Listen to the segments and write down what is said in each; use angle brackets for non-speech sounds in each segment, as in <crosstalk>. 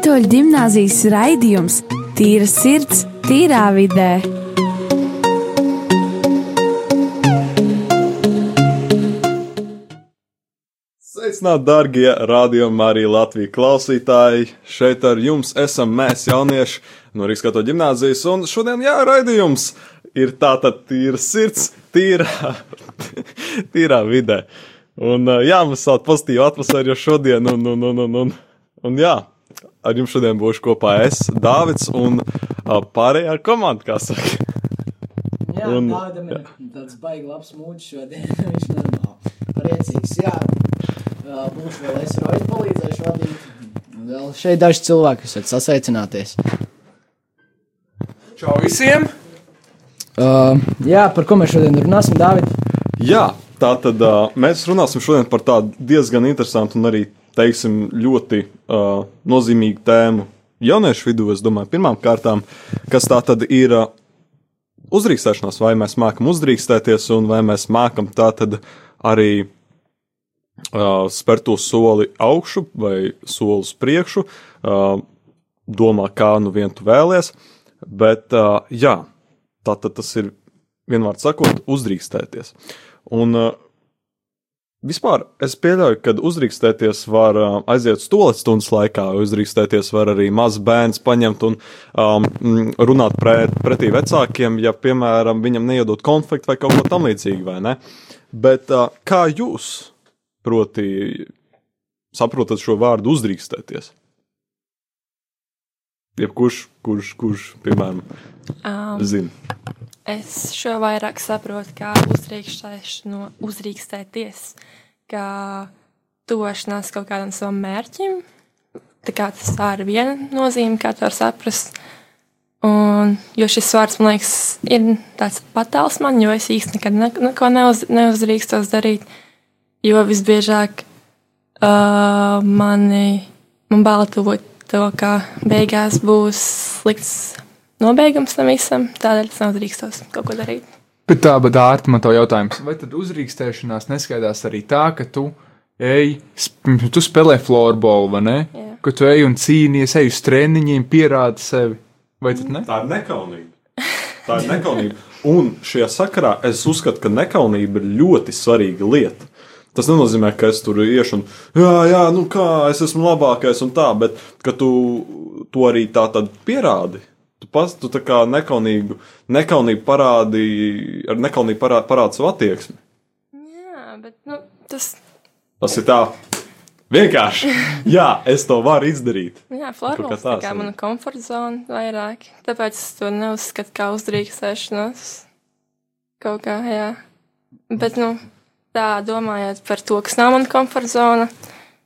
Katoļu gimnāzijas raidījums Tīra sirds, tīrā vidē. Sveicināti, darbie radiokamā arī Latvijas klausītāji! Šeit ar jums esam mēs, jaunieši no Rīgas Katoļu gimnāzijas, un šodien jā, raidījums ir tātad tīra sirds, tīrā, <laughs> tīrā vidē. Un jā, mums sāc pozitīvu atmosfēru jau šodien, un, un, un, un, un, un jā, ar jums šodien būšu kopā es, Dāvids un pārējā komanda, kā saka. Jā, Un- Dāvidam ir tāds baigi labs mūds šodien. <laughs> Viņš normāli priecīgs. Jā, būšu vēl es roju palīdzēšu vadīt. Vēl šeit daži cilvēki, kas varat sasaicināties. Čau visiem! Uh, jā, par ko mēs šodien runāsim, Dāvid? Jā, tā tad uh, mēs runāsim šodien par tādu diezgan interesantu un arī, teiksim, ļoti uh, nozīmīgu tēmu jauniešu vidū. Es domāju, pirmām kārtām, kas tā tad ir uh, uzdrīkstēšanās, vai mēs mākam uzdrīkstēties, un vai mēs mākam tā tad arī uh, spērt to soli augšu vai soli uz priekšu, uh, domā, kā nu vien tu vēlies. Bet, uh, jā, tā tad tas ir vienvārds sakot, uzdrīkstēties. Un uh, vispār es pieļauju, ka uzdrīkstēties var uh, aiziet stūles stundas laikā, uzdrīkstēties var arī mazs bērns paņemt un um, runāt pret, pretī vecākiem, ja, piemēram, viņam neiedot konfliktu vai kaut ko tamlīdzīgu, vai ne? Bet uh, kā jūs, proti, saprotat šo vārdu uzdrīkstēties? Jebkurš, kurš, kurš, piemēram, Um, zina. Es šo vairāk saprotu kā uzrīkstēšanu, uzrīkstēties, kā tuvošanās kaut kādam savam mērķim. Tā kā tas tā ir viena nozīme, kā to var saprast. Un, jo šis vārds, man liekas, ir tāds patāls man, jo es īsti nekad ne, neko neuz, neuzrīkstos darīt. Jo visbiežāk uh, mani, man bail tuvot to, ka beigās būs slikts nobeigums tam visam. Tādēļ es nedrīkstos kaut ko darīt. Bet tā, bet ārti man to jautājums. Vai tad uzrīkstēšanās neskaidrs arī tā, ka tu ej, tu spēlē floorbola, vai ne? Jā. Ka tu ej un cīnies, ej uz treniņiem, pierādi sevi. Vai tad ne? Tā ir nekaunība. Tā ir nekaunība. Un šajā sakarā es uzskatu, ka nekaunība ir ļoti svarīga lieta. Tas nenozīmē, ka es tur iešu un, jā, jā, nu kā, es esmu labākais un tā, bet ka tu to arī tā tad pierādi. Tu pats, tu tā kā nekaunīgu, nekaunību parādi, ar nekaunību parādi, parādi savu attieksmi. Jā, bet nu, tas Tas ir tā. Vienkārši. <laughs> Jā, es to varu izdarīt. jā, florbols kā tā kā mana komforta zona vairāk. Tāpēc es to neuzskatu kā uzdrīkstēšanos. Kaut kā, jā. Bet, nu, tā domājot par to, kas nav mana komforta zona,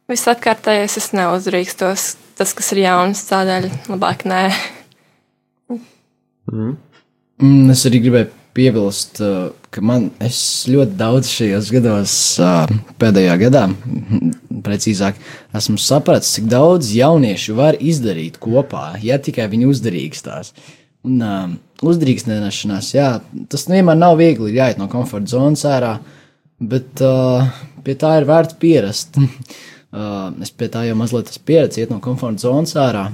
visapkārtējais es neuzdrīkstos. Tas, kas ir jauns, tādēļ labāk nē. Mm, es arī gribēju piebilst, uh, ka man ļoti daudz šajos gados, uh, pēdējā gadā, precīzāk, esmu sapratis, cik daudz jauniešu var izdarīt kopā, ja tikai viņi uzdrīkstās. Un uh, uzdrīkstēšanās, jā, tas nevienmēr nav viegli, ir jāiet no komforta zonas ārā, bet uh, pie tā ir vērts pierast. <laughs> uh, es pie tā jau mazliet esmu pieredzējis, iet no komforta zonas ārā.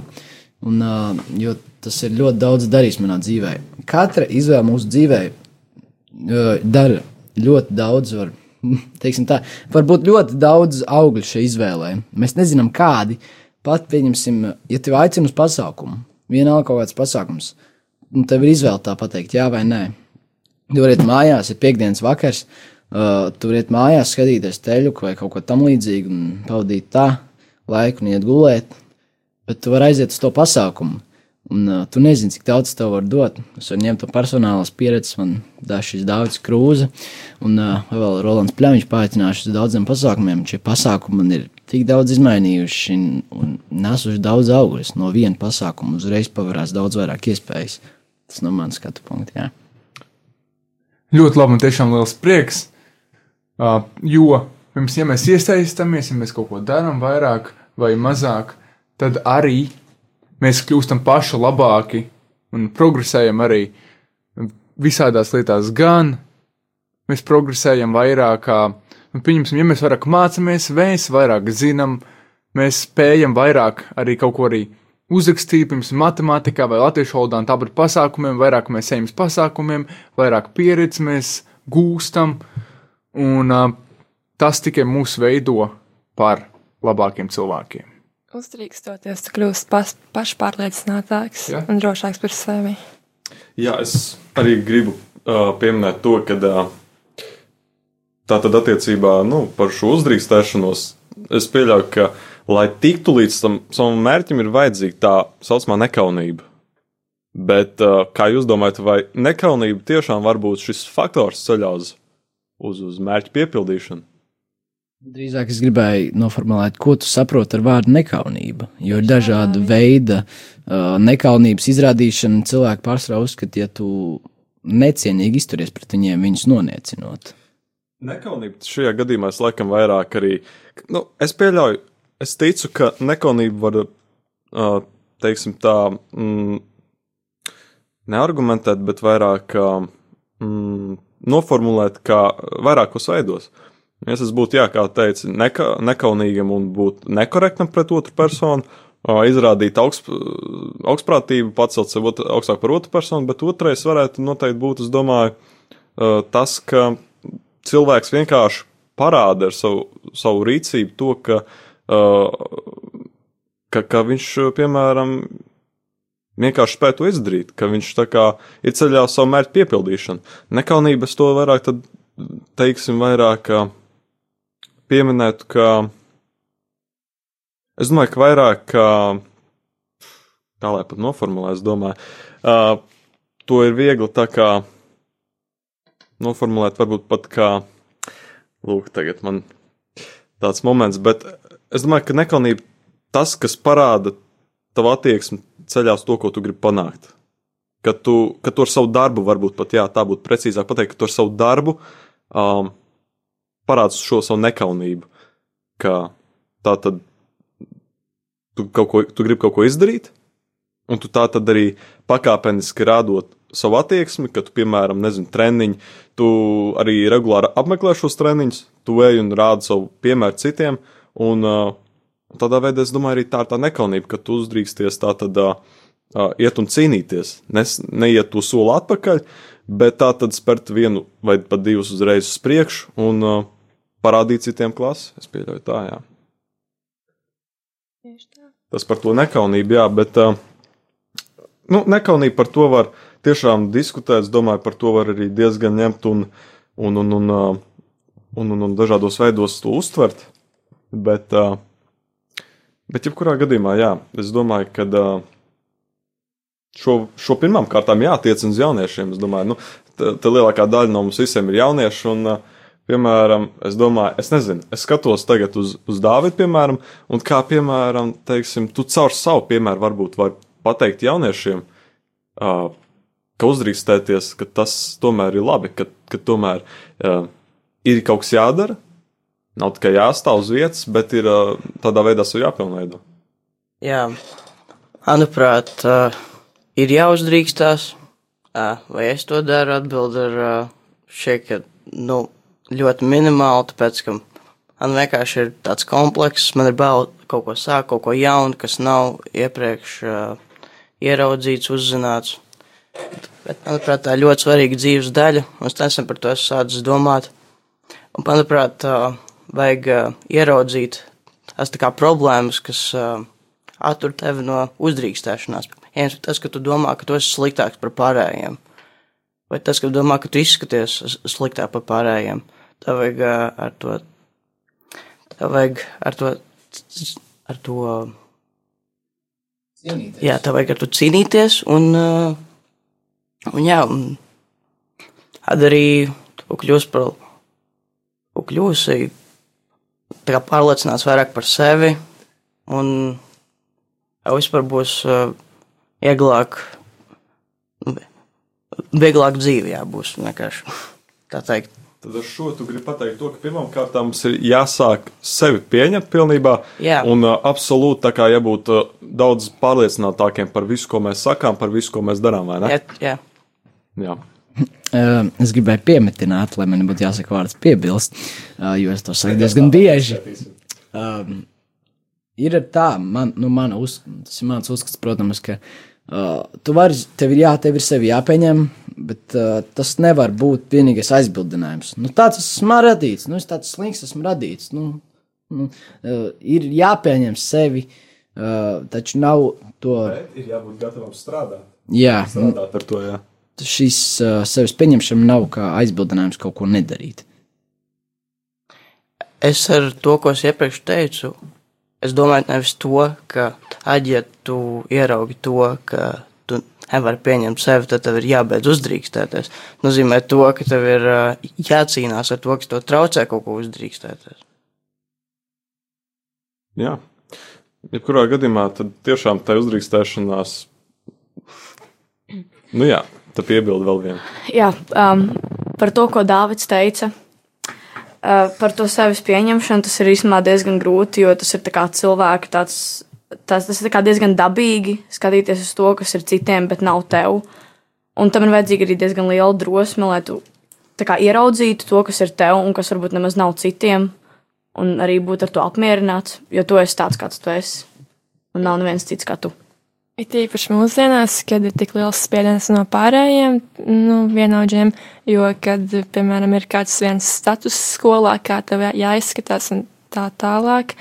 Un, uh, jo tas ir ļoti daudz darījis manā dzīvē. Katra izvēle mūsu dzīvē dara ļoti daudz. Var, <laughs> tā, var būt ļoti daudz augļu šai izvēlē. Mēs nezinām, kādi. Pat pieņemsim, ja tev aicina uz pasākumu, vienalga kaut kāds pasākums, un tev ir izvēle tā pateikt, jā vai nē. Tu vari iet mājās, ir piekdienas vakars, uh, tu vari iet mājās, skatīties teļu vai kaut ko tamlīdzīgu un pavadīt tā laiku un iet gulēt bet tu vari aiziet uz to pasākumu. Un uh, tu nezini, cik daudz tev var dot. Es varu ņemt to personālas pieredzi, man šis Dārvids Krūze, un uh, vēl Rolands Pļāviņš paaicināšu uz daudziem pasākumiem. Šie pasākumi man ir tik daudz izmainījuši un, un nesuši daudz augļus. No viena pasākuma uzreiz pavērās daudz vairāk iespējas. Tas no manas skatu punkta. Jā. Ļoti labi, man tiešām liels prieks. Uh, jo pirms, ja mēs iesaistamies, ja mēs kaut ko darām vairāk vai mazāk, tad arī mēs kļūstam paši labāki un progresējam arī visādās lietās. Gan mēs progresējam vairāk, nu, pieņemsim, ja mēs vairāk mācāmies, mēs vairāk zinām, mēs spējam vairāk arī kaut ko arī uzrakstīju, piemēram, matemātikā vai latviešu valodā, tāpat pasākumiem, vairāk mēs ejam uz pasākumiem, vairāk pieredzes mēs gūstam, un uh, tas tikai mūs veido par labākiem cilvēkiem. Uzdrīkstoties, tu kļūsi pas, pašpārliecinātāks Jā. un drošāks par sevi. Jā, es arī gribu uh, pieminēt to, ka uh, tā tad attiecībā nu, par šo uzdrīkstēšanos es pieļauju, ka, lai tiktu līdz tam savam mērķim, ir vajadzīga tā saucamā nekaunība. Bet uh, kā jūs domājat, vai nekaunība tiešām var būt šis faktors ceļā uz, uz, uz mērķa piepildīšanu? Drīzāk es gribēju noformulēt, ko tu saproti ar vārdu nekaunība. Jo ir dažādi veidi uh, nekaunības izrādīšana. Cilvēki pārsvarā uzskata, ja tu necienīgi izturies pret viņiem, viņus noniecinot. Nekaunība šajā gadījumā es laikam vairāk arī. Nu, es pieļauju, es ticu, ka nekaunība var, uh, teiksim, tā mm, neargumentēt, bet vairāk uh, mm, noformulēt kā vairākos veidos. Ja es būtu, jā, kā teicu, neka, nekaunīgam un būtu nekorektam pret otru personu, izrādīt augst, augstprātību, pacelt sevi augstāk par otru personu, bet otrais varētu noteikti būt, es domāju, tas, ka cilvēks vienkārši parāda ar savu, savu rīcību to, ka, ka, ka viņš, piemēram, vienkārši spēja to izdarīt, ka viņš tā kā ir ceļā uz savu mērķu piepildīšanu. Nekaunības to vairāk, tad, teiksim, vairāk pieminētu, ka es domāju, ka vairāk, kā, kā lai pat noformulē, es domāju, uh, to ir viegli tā kā noformulēt, varbūt pat kā, lūk, tagad man tāds moments, bet es domāju, ka nekaunība tas, kas parāda tavu attieksmi ceļā uz to, ko tu gribi panākt. Ka tu, ka tu ar savu darbu, varbūt pat jā, tā būtu precīzāk pateikt, ka tu ar savu darbu um, parādi šo savu nekaunību. Ka tā tad tu, ko, tu gribi kaut ko izdarīt, un tu tā tad arī pakāpeniski rādot savu attieksmi, ka tu, piemēram, nezinu, treniņu, tu arī regulāri apmeklē šos treniņus, tu ej un rādi savu piemēru citiem, un uh, tādā veidā es domāju, arī tā ir tā nekaunība, ka tu uzdrīksties tā tad uh, uh, iet un cīnīties, Nes, neiet to soli atpakaļ, bet tā tad spērt vienu vai pat divus uzreiz uz priekšu un uh, parādīt citiem klasi. Es pieļauju tā, jā. Tā. Tas par to nekaunību, jā, bet nu, nekaunība par to var tiešām diskutēt. Es domāju, par to var arī diezgan ņemt un, un, un, un, un, un, un dažādos veidos to uztvert. Bet, bet jebkurā gadījumā, jā, es domāju, ka šo, šo pirmām kārtām jātiecina uz jauniešiem. Es domāju, nu, te lielākā daļa no mums visiem ir jaunieši. Un, uh, Piemēram, es domāju, es nezinu, es skatos tagad uz, uz Dāvidu, piemēram, un kā, piemēram, teiksim, tu caur savu piemēru varbūt vari pateikt jauniešiem, uh, ka uzdrīkstēties, ka tas tomēr ir labi, ka, ka tomēr uh, ir kaut kas jādara, nav tikai jāstāv uz vietas, bet ir uh, tādā veidā sev jāpilnveido. Jā, manuprāt, uh, ir jāuzdrīkstās. Uh, vai es to daru? Atbildi ir uh, šeit, ka nu, ļoti minimāli, tāpēc ka man vienkārši ir tāds komplekss, man ir bail kaut ko sākt, kaut ko jaunu, kas nav iepriekš uh, ieraudzīts, uzzināts. Bet, manuprāt, tā ir ļoti svarīga dzīves daļa, un es nesen par to esmu sācis domāt. Un, manuprāt, uh, vajag uh, ieraudzīt tās tā kā problēmas, kas uh, attur tevi no uzdrīkstēšanās. Viens ir tas, ka tu domā, ka tu esi sliktāks par pārējiem, vai tas, ka tu domā, ka tu izskaties sliktāk par pārējiem. Tev vajag ar to, tev vajag ar to, ar to, Cienīties. jā, tev vajag ar to cīnīties, un, un jā, un tad arī tu kļūsi par, tu kļūsi tā kā pārliecināts vairāk par sevi, un tev vispār būs vieglāk, vieglāk dzīve, jā, būs vienkārši tā teikt. Tad ar šo tu gribi pateikt to, ka pirmkārt mums ir jāsāk sevi pieņemt pilnībā. Jā. Un uh, absolūti tā kā jābūt uh, daudz pārliecinātākiem par visu, ko mēs sakām, par visu, ko mēs darām. vai ne? Jā, jā. Jā. Es gribēju piemetināt, lai man būtu jāsaka vārds piebilst, uh, jo es to saku diezgan bieži. Um, ir tā, man, nu, mana uz, tas ir mans uzskats, protams, ka uh, tu vari, tev ir jā, tev ir sevi jāpieņem, bet uh, tas nevar būt vienīgais aizbildinājums. Nu, tāds esmu radīts, nu, es tāds slinks esmu radīts. Nu, nu, uh, ir jāpieņem sevi, uh, taču nav to. Bet ir jābūt gatavam strādāt. Jā, Strādāt ar to, jā. šis uh, sevis pieņemšana nav kā aizbildinājums kaut ko nedarīt. Es ar to, ko es iepriekš teicu, es domāju nevis to, ka, tad, ja tu ieraugi to, ka tu nevari pieņemt sevi, tad tev ir jābeidz uzdrīkstēties. Nozīmē to, ka tev ir jācīnās ar to, kas to traucē kaut ko uzdrīkstēties. jā. Jebkurā gadījumā tad tiešām tā uzdrīkstēšanās. Nu jā, tā piebilda vēl viena. Jā, um, par to, ko Dārvids teica. Uh, par to sevis pieņemšanu tas ir īstenībā diezgan grūti, jo tas ir tā cilvēka tāds, tas, tas ir diezgan dabīgi skatīties uz to, kas ir citiem, bet nav tev. Un tam ir vajadzīga arī diezgan liela drosme, lai tu kā ieraudzītu to, kas ir tev un kas varbūt nemaz nav citiem, un arī būt ar to apmierināts, jo tu esi tāds, kāds tu esi, un nav neviens cits kā tu. It īpaši mūsdienās, kad ir tik liels spiediens no pārējiem nu, vienaudžiem, jo, kad, piemēram, ir kāds viens status skolā, kā tev jā- jāizskatās un tā tālāk,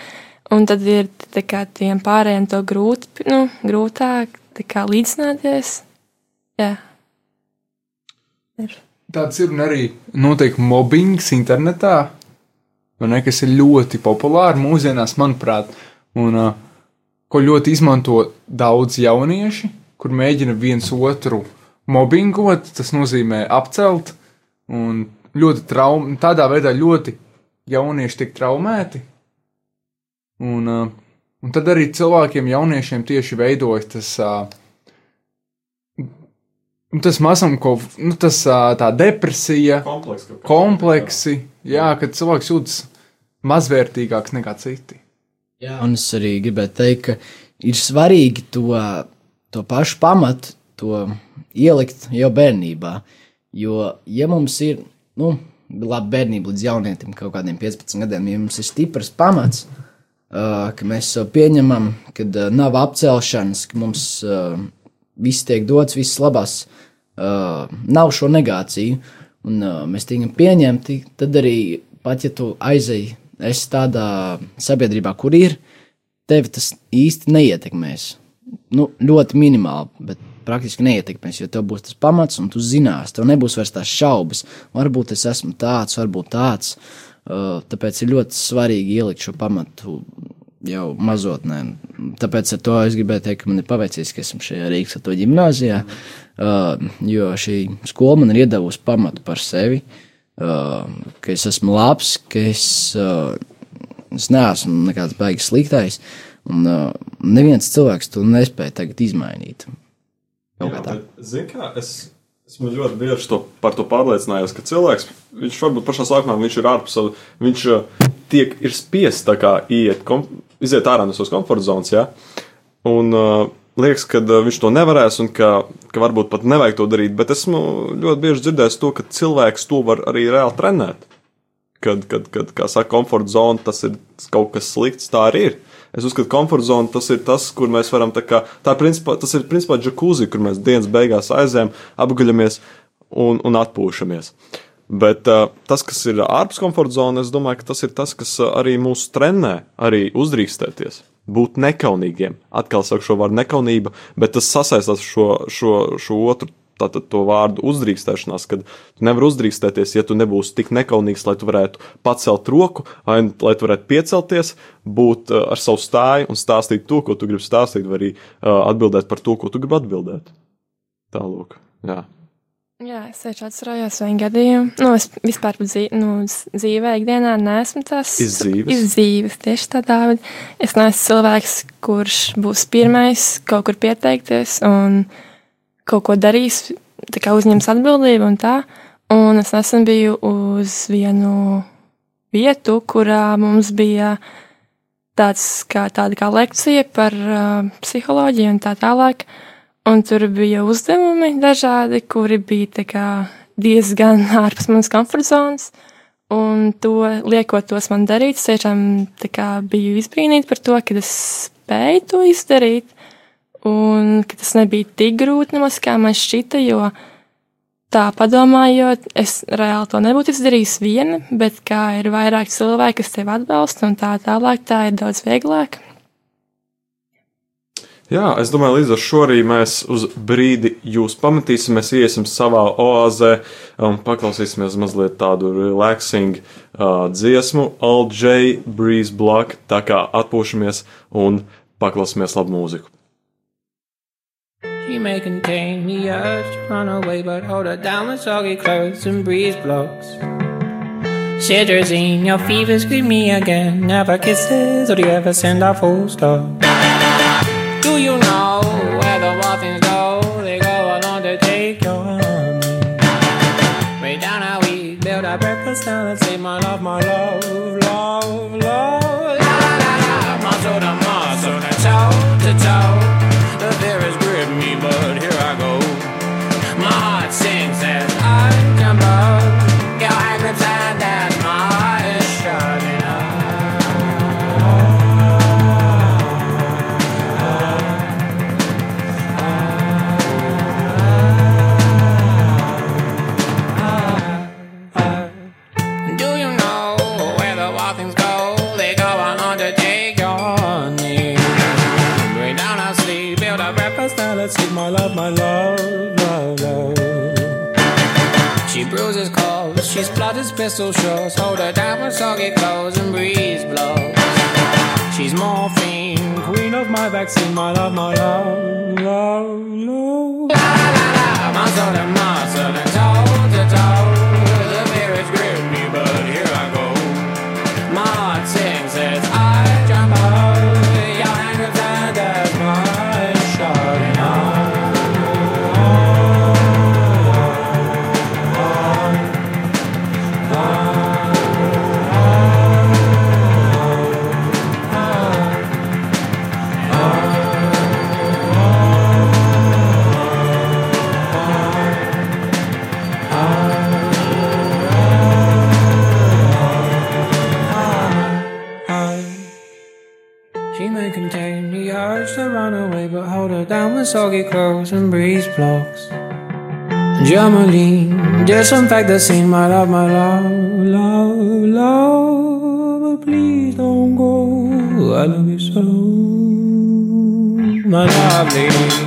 un tad ir tā kā tiem pārējiem to grūti, nu, grūtāk tā kā līdzināties. Jā. Ir. Tāds ir un arī notiek mobbings internetā, vai ne, kas ir ļoti populāri mūsdienās, manuprāt, un uh, ko ļoti izmanto daudz jaunieši, kur mēģina viens otru mobbingot, tas nozīmē apcelt, un ļoti traum, tādā veidā ļoti jaunieši tiek traumēti. Un, uh, un tad arī cilvēkiem, jauniešiem tieši veidojas tas. Uh, Tas mazam, ko nu, tas ā, tā depresija, Kompleks, kompleksi, jā, kad cilvēks jūtas mazvērtīgāks nekā citi. Jā, un es arī gribēju teikt, ka ir svarīgi to, to pašu pamatu, to ielikt jau bērnībā. Jo, ja mums ir, nu, labi, bērnība līdz jaunietim, kaut kādiem 15 gadiem, ja mums ir stiprs pamats, uh, ka mēs sev pieņemam, ka uh, nav apcelšanas, ka mums uh, viss tiek dots, viss labās, uh, nav šo negāciju, un uh, mēs tiekam pieņemti, tad arī pat ja tu aizēji, esi tādā sabiedrībā, kur ir, tevi tas īsti neietekmēs. Nu, ļoti minimāli, bet praktiski neietekmēs, jo tev būs tas pamats, un tu zinās, tev nebūs vairs tās šaubas. Varbūt es esmu tāds, varbūt tāds. Uh, tāpēc ir ļoti svarīgi ielikt šo pamatu jau mazotnē. Tāpēc ar to es gribēju teikt, ka man ir paveicies, ka esmu šajā Rīgas to ģimnāzijā, uh, jo šī skola man ir iedavusi pamatu par sevi, uh, ka es esmu labs, ka es, uh, es neesmu nekāds baigs sliktais, un uh, neviens cilvēks to nespēja tagad izmainīt. Kaut kā tā. Zini, kā es esmu ļoti bieži to, par to pārliecinājos, ka cilvēks, viņš varbūt pašā sākumā viņš ir ārpus savu, viņš uh, tiek, spiests iet, kom, iziet ārā no savas komforta zonas, ja? Un uh, liekas, ka viņš to nevarēs un ka, ka varbūt pat nevajag to darīt, bet esmu ļoti bieži dzirdējis to, ka cilvēks to var arī reāli trenēt. Kad, kad, kad kā saka, komforta zona, tas ir kaut kas slikts, tā arī ir. Es uzskatu, ka komforta zona tas ir tas, kur mēs varam tā kā, tā principā, tas ir principā džekūzi, kur mēs dienas beigās aizējam, apguļamies un, un atpūšamies. Bet uh, tas, kas ir ārpus komforta zonas, es domāju, tas ir tas, kas arī mūs trenē, arī uzdrīkstēties, būt nekaunīgiem. Atkal saku šo vārdu nekaunība, bet tas sasaistās ar šo, šo, šo otru tātad to vārdu uzdrīkstēšanās, kad tu nevari uzdrīkstēties, ja tu nebūsi tik nekaunīgs, lai tu varētu pacelt roku, lai tu varētu piecelties, būt uh, ar savu stāju un stāstīt to, ko tu gribi stāstīt, vai arī uh, atbildēt par to, ko tu gribi atbildēt. Tālūk, jā. Jā, es tieši atcerējos vienu gadījumu. Nu, es vispār dzīv, nu, dzīvē, ikdienā neesmu tas Iz dzīves? Iz dzīves, tieši tādā veidā. Es neesmu cilvēks, kurš būs pirmais kaut kur pieteikties un kaut ko darīs, tā kā uzņems atbildību un tā. Un es nesen biju uz vienu vietu, kurā mums bija tāds kā, tāda kā lekcija par uh, psiholoģiju un tā tālāk. Un tur bija uzdevumi dažādi, kuri bija kā diezgan <laughs> ārpus manas komforta zonas. Un to liekot tos man darīt, es tiešām kā biju izbrīnīta par to, ka es spēju to izdarīt, un ka tas nebija tik grūti nemaz, kā man šķita, jo tā padomājot, es reāli to nebūtu izdarījis viena, bet kā ir vairāk cilvēki, kas tevi atbalsta, un tā tālāk, tā ir daudz vieglāk. Jā, es domāju, līdz ar šo arī mēs uz brīdi jūs pametīsim. Mēs iesim savā oāzē un paklausīsimies mazliet tādu relaxing uh, dziesmu, All J Breeze Block, tā kā atpūšamies un paklausīsimies labu mūziku. She may contain the urge to run away, but hold her down with soggy clothes and breeze blocks. Cetirizine, your fever scream me again. Never kisses, or do you ever send a full stop? Do you know where the muffins go? They go along to take your honey. Way down how we build our breakfast down and say, My love, my love, love, love. And breeze blocks. Germaline, disinfect the scene, my love, my love, love, love. But please don't go. I love you so, my lovely.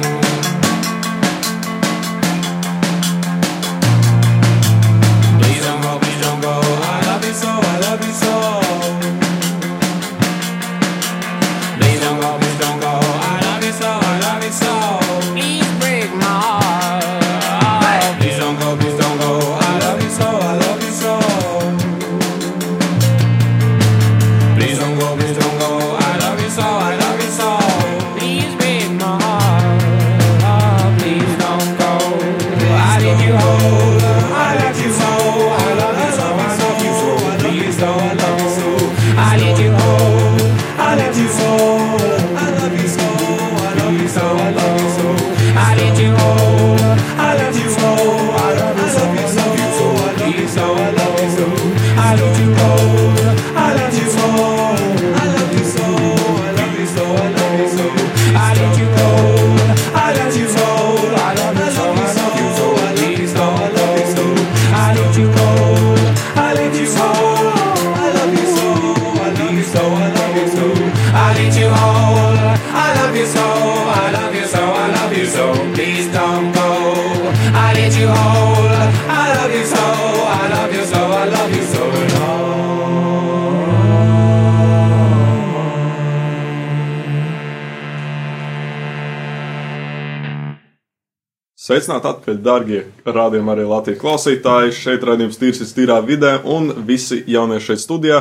Sveicināti atpakaļ, darbie rādījumi, arī Latvijas klausītāji. Šeit rādījums tīrs ir tīrā vidē, un visi jaunieši šeit studijā.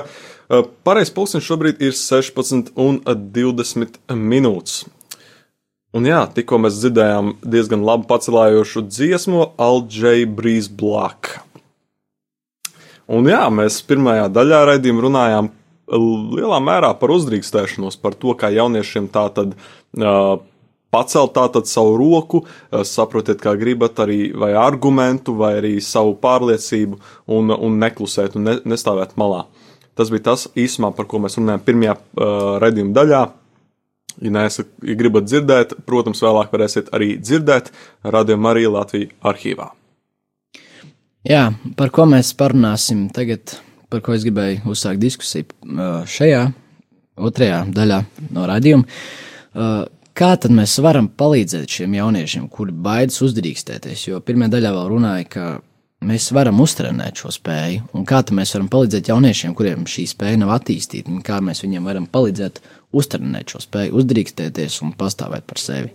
Pareizais pulkstenis šobrīd ir 16 un 20 minūtes. Un jā, tikko mēs dzirdējām diezgan labi pacelājošu dziesmu Alģei Breeze Black. Un jā, mēs pirmajā daļā raidījumā runājām lielā mērā par uzdrīkstēšanos, par to, kā jauniešiem tā tad uh, pacelt tātad savu roku, uh, saprotiet, kā gribat, arī vai argumentu, vai arī savu pārliecību, un, un neklusēt un ne, nestāvēt malā. Tas bija tas īsumā, par ko mēs runājam pirmajā uh, redzējuma daļā. Ja, neesat, ja gribat dzirdēt, protams, vēlāk varēsiet arī dzirdēt Radio Marija Latvijas arhīvā. Jā, par ko mēs parunāsim tagad, par ko es gribēju uzsākt diskusiju uh, šajā otrajā daļā no raidījuma. Uh, Kā tad mēs varam palīdzēt šiem jauniešiem, kuri baidas uzdrīkstēties? Jo pirmā daļā vēl runāja, ka mēs varam uztrenēt šo spēju, un kā mēs varam palīdzēt jauniešiem, kuriem šī spēja nav attīstīta, un kā mēs viņiem varam palīdzēt uztrenēt šo spēju, uzdrīkstēties un pastāvēt par sevi.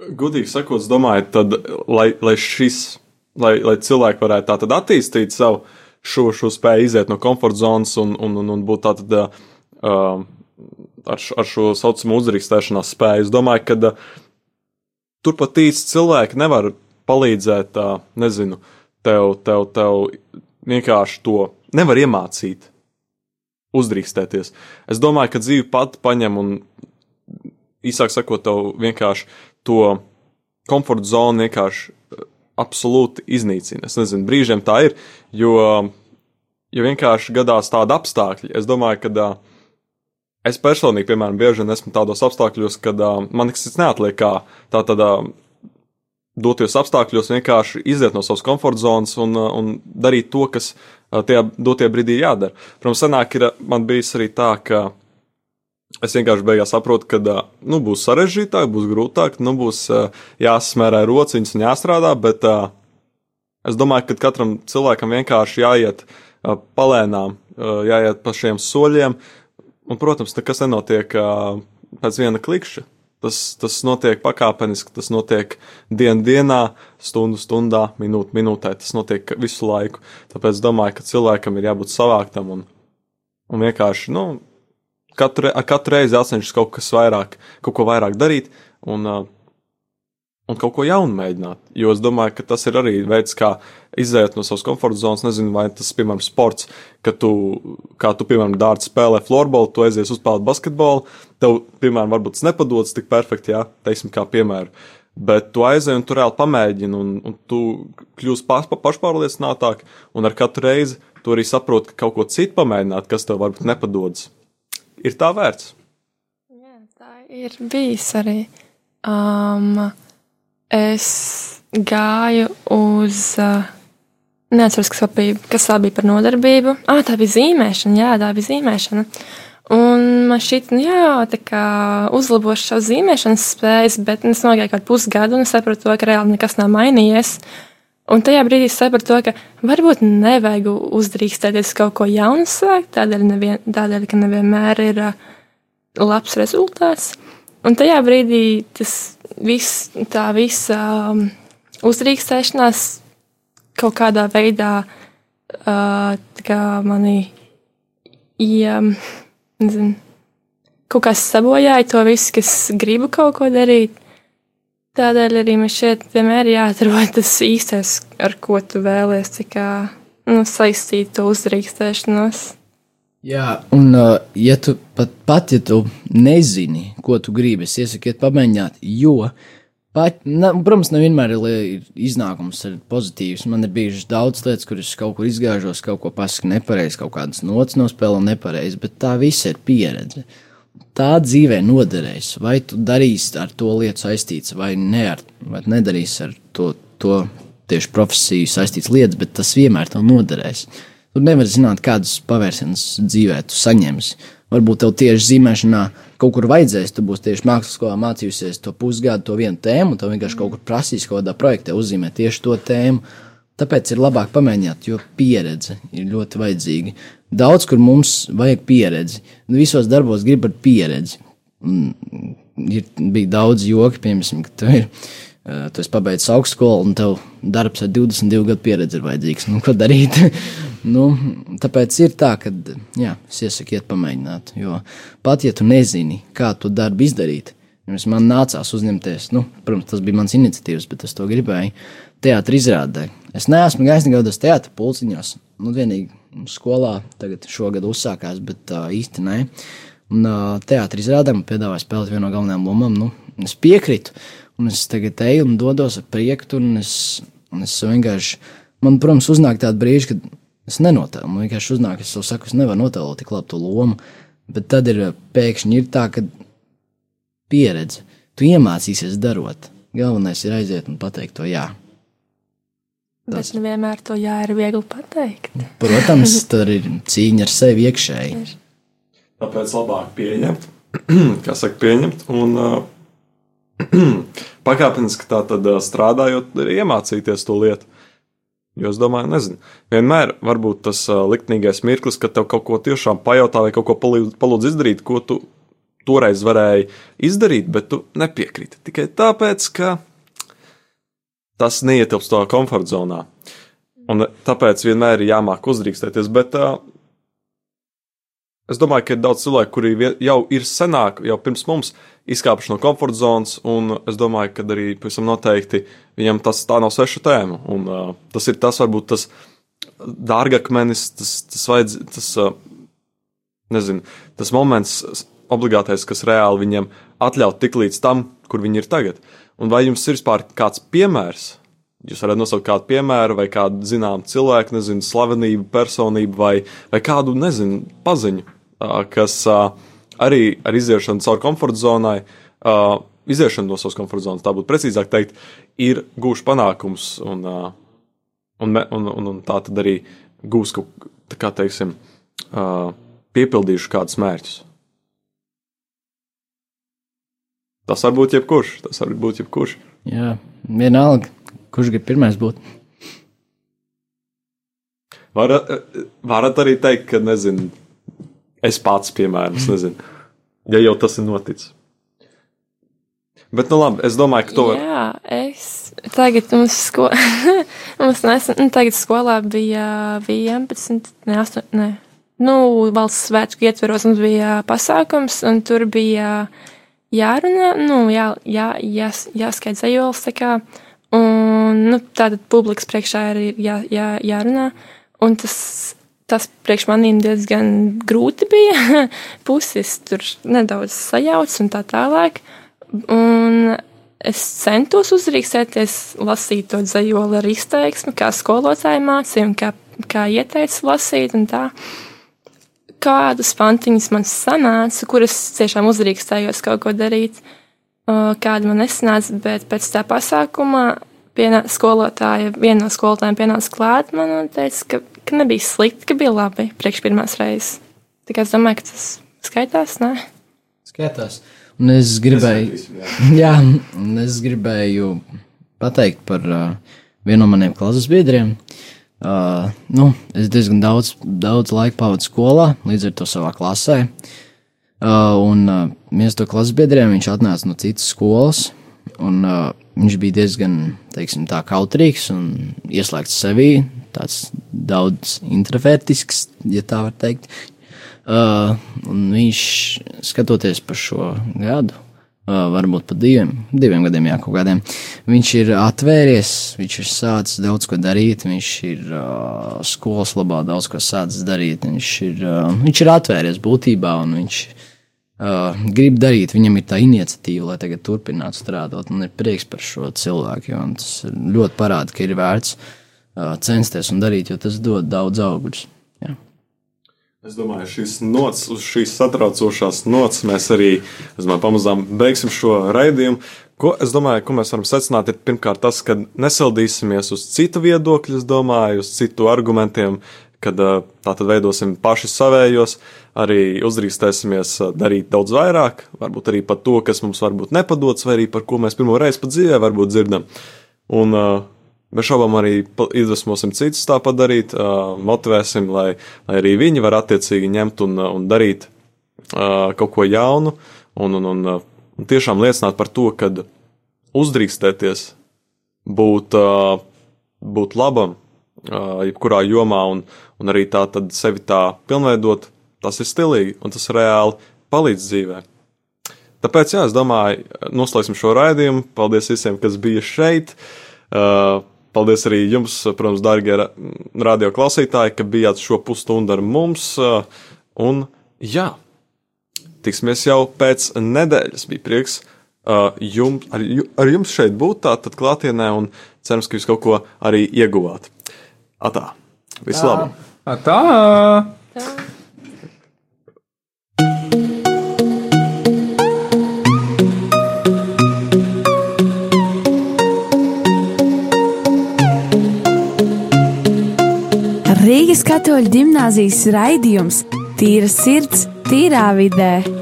Gudīgi sakot, domāju, tad, lai, lai šis, lai, lai cilvēki varētu tā tad attīstīt savu šo, šo spēju iziet no komforta zonas un, un, un, un būt tātad uh, ar, ar šo saucamo uzdrīkstēšanās spēju, es domāju, ka uh, tur pat īsti cilvēki nevar palīdzēt, uh, nezinu, tev, tev, tev vienkārši to nevar iemācīt. Uzdrīkstēties. Es domāju, ka dzīve pati paņem un īsāk sakot, tev vienkārši to komforta zonu vienkārši eh, absolūti iznīcina. Es nezinu, brīžiem tā ir, jo, jo vienkārši gadās tādi apstākļi. Es domāju, ka es personīgi, piemēram, bieži esmu tādos apstākļos, kad uh, man nekas cits neatliek, kā tā tad uh, doties apstākļos vienkārši iziet no savas komforta zonas un, uh, un darīt to, kas uh, tajā dotie brīdī jādara. Protams, senāk ir uh, man bijis arī tā, ka Es vienkārši beigās saprotu, ka ā, nu, būs sarežģītāk, būs grūtāk, nu, būs ā, jāsmērē rociņas un jāstrādā, bet ā, es domāju, ka katram cilvēkam vienkārši jāiet ā, palēnām, ā, jāiet pa šiem soļiem, un, protams, nekas nenotiek ā, pēc viena klikšķa. Tas, tas notiek pakāpeniski, tas notiek dienu dienā, stundu stundā, minūte minūtē. Tas notiek visu laiku. Tāpēc domāju, ka cilvēkam ir jābūt savāktam un, un vienkārši, nu, katru, katru reizi jācenšas kaut kas vairāk, kaut ko vairāk darīt un, uh, un kaut ko jaunu mēģināt. Jo es domāju, ka tas ir arī veids, kā iziet no savas komforta zonas. Nezinu, vai tas, piemēram, sports, ka tu, kā tu, piemēram, dārts spēlē floorbola, tu aizies uzspēlēt basketbolu, tev, piemēram, varbūt tas nepadodas tik perfekti, jā, teiksim, kā piemēru. Bet tu aizej un tu reāli pamēģini, un, un tu kļūsi pa, pa, pašpārliecinātāk, un ar katru reizi tu arī saproti, ka kaut ko citu pamēģināt, kas tev varbūt nepadodas, ir tā vērts. Jā, tā ir bijis arī. Um, es gāju uz. Uh, Neatceros, kas, bija, kas vēl bija par nodarbību. Ah, tā bija zīmēšana, jā, tā bija zīmēšana. Un man šķiet, nu, jā, tā kā uzlabošu savu zīmēšanas spējas, bet es nogāju kaut pusgadu un sapratu, to, ka reāli nekas nav mainījies. Un tajā brīdī es sapratu, to, ka varbūt nevajag uzdrīkstēties kaut ko jaunu sākt, tādēļ, nevien, tādēļ ka nevienmēr ir uh, labs rezultāts. Un tajā brīdī tas viss, tā visa um, uzdrīkstēšanās kaut kādā veidā uh, kā mani ja, nezinu, kaut kas sabojāja to visu, kas gribu kaut ko darīt. Tādēļ arī man šeit vienmēr ir jāatrod <laughs> tas īstais, ar ko tu vēlies, kā nu, saistīt to uzdrīkstēšanos. Jā, un uh, ja tu pat, pat ja tu nezini, ko tu gribi, es iesaku pamēģināt, jo, pat, na, protams, nevienmēr ir, iznākums ir pozitīvs. Man ir bijušas daudz lietas, kuras kaut kur izgāžos, kaut ko pasaku nepareizi, kaut kādas nots nospēlu nepareizi, bet tā viss ir pieredze. Tā dzīvē noderēs, vai tu darīsi ar to lietu saistīts, vai, ne ar, vai nedarīsi ar to, to tieši profesiju saistīts lietas, bet tas vienmēr tev noderēs. Tu nevari zināt, kādus pavērsienus dzīvē tu saņemsi. Varbūt tev tieši zīmēšanā kaut kur vajadzēs, tu būsi tieši skolā mācījusies to pusgadu, to vienu tēmu, un tev vienkārši kaut kur prasīs kaut kādā projektā uzzīmēt tieši to tēmu. Tāpēc ir labāk pamēģināt, jo pieredze ir ļoti vajadzīga. Daudz, kur mums vajag pieredzi. Nu, Visos darbos grib ar pieredzi. Ir, bija daudz joki, piemēram, ka tu, ir, eh, tu esi pabeidzis augstskolu un tev darbs ar 22 gadu pieredzi ir vajadzīgs. Nu, ko darīt? <laughs> nu, tāpēc ir tā, ka jā, es iesaku iet pamēģināt. Jo pat ja tu nezini, kā to darbu izdarīt, Pirms man nācās uzņemties, nu, protams, tas bija mans iniciatīvas, bet es to gribēju. Teātris izrādē. Es neesmu nekādos teātros pulciņos. Nu, vienīgi skolā tagad šogad uzsākās, bet uh, īsti nē. Un uh, teātris izrādē man piedāvāja spēlēt vienu no galvenajām lomām. Nu, es piekrītu, un es tagad eju un dodos ar prieku, un es, un es vienkārši, man, protams, uznāk tāda brīža, kad es nenotēlu. Man vienkārši uznāk, es jau saku, es nevaru notēlot tik labi to lomu, bet tad ir pēkšņi ir tā, ka pieredze, tu iemācīsies darot. Galvenais ir aiziet un pateikt to jā. Bet nevienmēr to jā ir viegli pateikt. Protams, <laughs> tur ir cīņa ar sevi iekšēji. Tāpēc labāk pieņemt, <clears throat> kā saka, pieņemt un uh, <clears throat> pakāpeniski tā tad uh, strādājot, arī iemācīties to lietu. Jo es domāju, nezinu, vienmēr var būt tas liktenīgais mirklis, kad tev kaut ko tiešām pajautā vai kaut ko palūdz izdarīt, ko tu toreiz varēji izdarīt, bet tu nepiekrīti. Tikai tāpēc, ka tas neietilpst tavā komforta zonā. Un tāpēc vienmēr ir jāmāk uzdrīkstēties. Bet uh, es domāju, ka ir daudz cilvēku, kuri jau ir senāk, jau pirms mums izkāpuši no komforta zonas, un es domāju, ka arī pavisam noteikti viņam tas tā nav sveša tēma. Un, uh, tas ir tas, varbūt tas dārgakmenis, tas, tas, vajadz, tas uh, nezinu, tas moments obligātais, kas reāli viņam atļaut tik līdz tam, kur viņi ir tagad. Un vai jums ir vispār kāds piemērs? Jūs varat nosaukt kādu piemēru, vai kādu zināmu cilvēku, nezinu, slavenību, personību, vai, vai kādu, nezinu, paziņu, kas arī ar iziešanu caur komforta zonai, iziešanu no savas komforta zonas, tā būtu precīzāk teikt, ir gūši panākums un, un, un, un, un tā tad arī gūs kaut kā, teiksim, piepildījuši kādus mērķus. Tas var būt jebkurš. Tas var būt jebkurš. Jā, vienalga, kurš grib pirmais būt. Varat, varat arī teikt, ka, nezinu, es pats, piemēram, es nezinu, ja jau tas ir noticis. Bet, nu, labi, es domāju, ka to var. Jā, es tagad mums, sko... <laughs> mums nesen, nu, tagad skolā bija 11, ne, 8, ne. Nu, valsts svētku ietveros mums bija pasākums, un tur bija jārunā, nu, jā, jā, jās, jāskaidz ajols, tā kā, un, nu, tātad publikas priekšā ir jā, jā, jārunā, un tas, tas priekš manīm diezgan grūti bija, <laughs> puses tur nedaudz sajauts un tā tālāk, Un es centos uzrīkstēties, lasīt to dzējoli ar izteiksmi, kā skolotāja mācīja un kā, kā ieteica lasīt. un tā. Kādas pantiņas man sanāca, kuras tiešām uzrīkstējos kaut ko darīt, kāda man nesanāca, bet pēc tā pasākuma pienā, skolotāja, viena no skolotājiem pienāca klāt man un teica, ka, ka nebija slikti, ka bija labi priekš pirmās reizes. Tikai es domāju, ka tas skaitās, ne? Skatās. Un es gribēju, jā, un es gribēju pateikt par uh, vienu no maniem klases biedriem. Uh, nu, es diezgan daudz, daudz laika pavadu skolā, līdz ar to savā klasē. Uh, un uh, viens no klases biedriem viņš atnāca no citas skolas, un uh, viņš bija diezgan, teiksim, kautrīgs un ieslēgts sevī, tāds daudz introvertisks, ja tā var teikt. Uh, viņš, skatoties par šo gadu, uh, varbūt pat diviem, diviem gadiem, jā, kaut kādiem, viņš ir atvēries, viņš ir sācis daudz ko darīt, viņš ir uh, skolas labā daudz ko sācis darīt, viņš ir, uh, viņš ir atvēries būtībā un viņš uh, grib darīt, viņam ir tā iniciatīva, lai tagad turpinātu strādāt, un ir prieks par šo cilvēku, jo tas ļoti parāda, ka ir vērts uh, censties un darīt, jo tas dod daudz augļus. Jā. Es domāju, šīs nots, uz šīs satraucošās nots mēs arī domāju, pamazām beigsim šo raidījumu. Ko es domāju, ko mēs varam secināt, ir pirmkārt tas, ka nesaldīsimies uz citu viedokļu, es domāju, uz citu argumentiem, kad ā, tā tad veidosim paši savējos, arī uzdrīkstēsimies darīt daudz vairāk, varbūt arī par to, kas mums varbūt nepadodas, vai arī par ko mēs pirmo reizi pat dzīvē varbūt dzirdam. Un Bez šaubām arī iedvesmosim citus tāpat darīt, motivēsim, lai, lai arī viņi var attiecīgi ņemt un, un darīt kaut ko jaunu un, un, un, un tiešām liecināt par to, ka uzdrīkstēties būt, būt labam jebkurā jomā un, un arī tā tad sevi tā pilnveidot, tas ir stilīgi un tas reāli palīdz dzīvē. Tāpēc, jā, es domāju, noslēgsim šo raidījumu. Paldies visiem, kas bija šeit. Paldies arī jums, protams, darbie radio klausītāji, ka bijāt šo pusstundu ar mums. Un, jā, tiksimies jau pēc nedēļas. Bija prieks jums, ar, ar jums šeit būt tātad klātienē un cerams, ka jūs kaut ko arī ieguvāt. Atā, visu labu! Tā! Rīgas katoļu gimnāzijas raidījums Tīra sirds, tīrā vidē.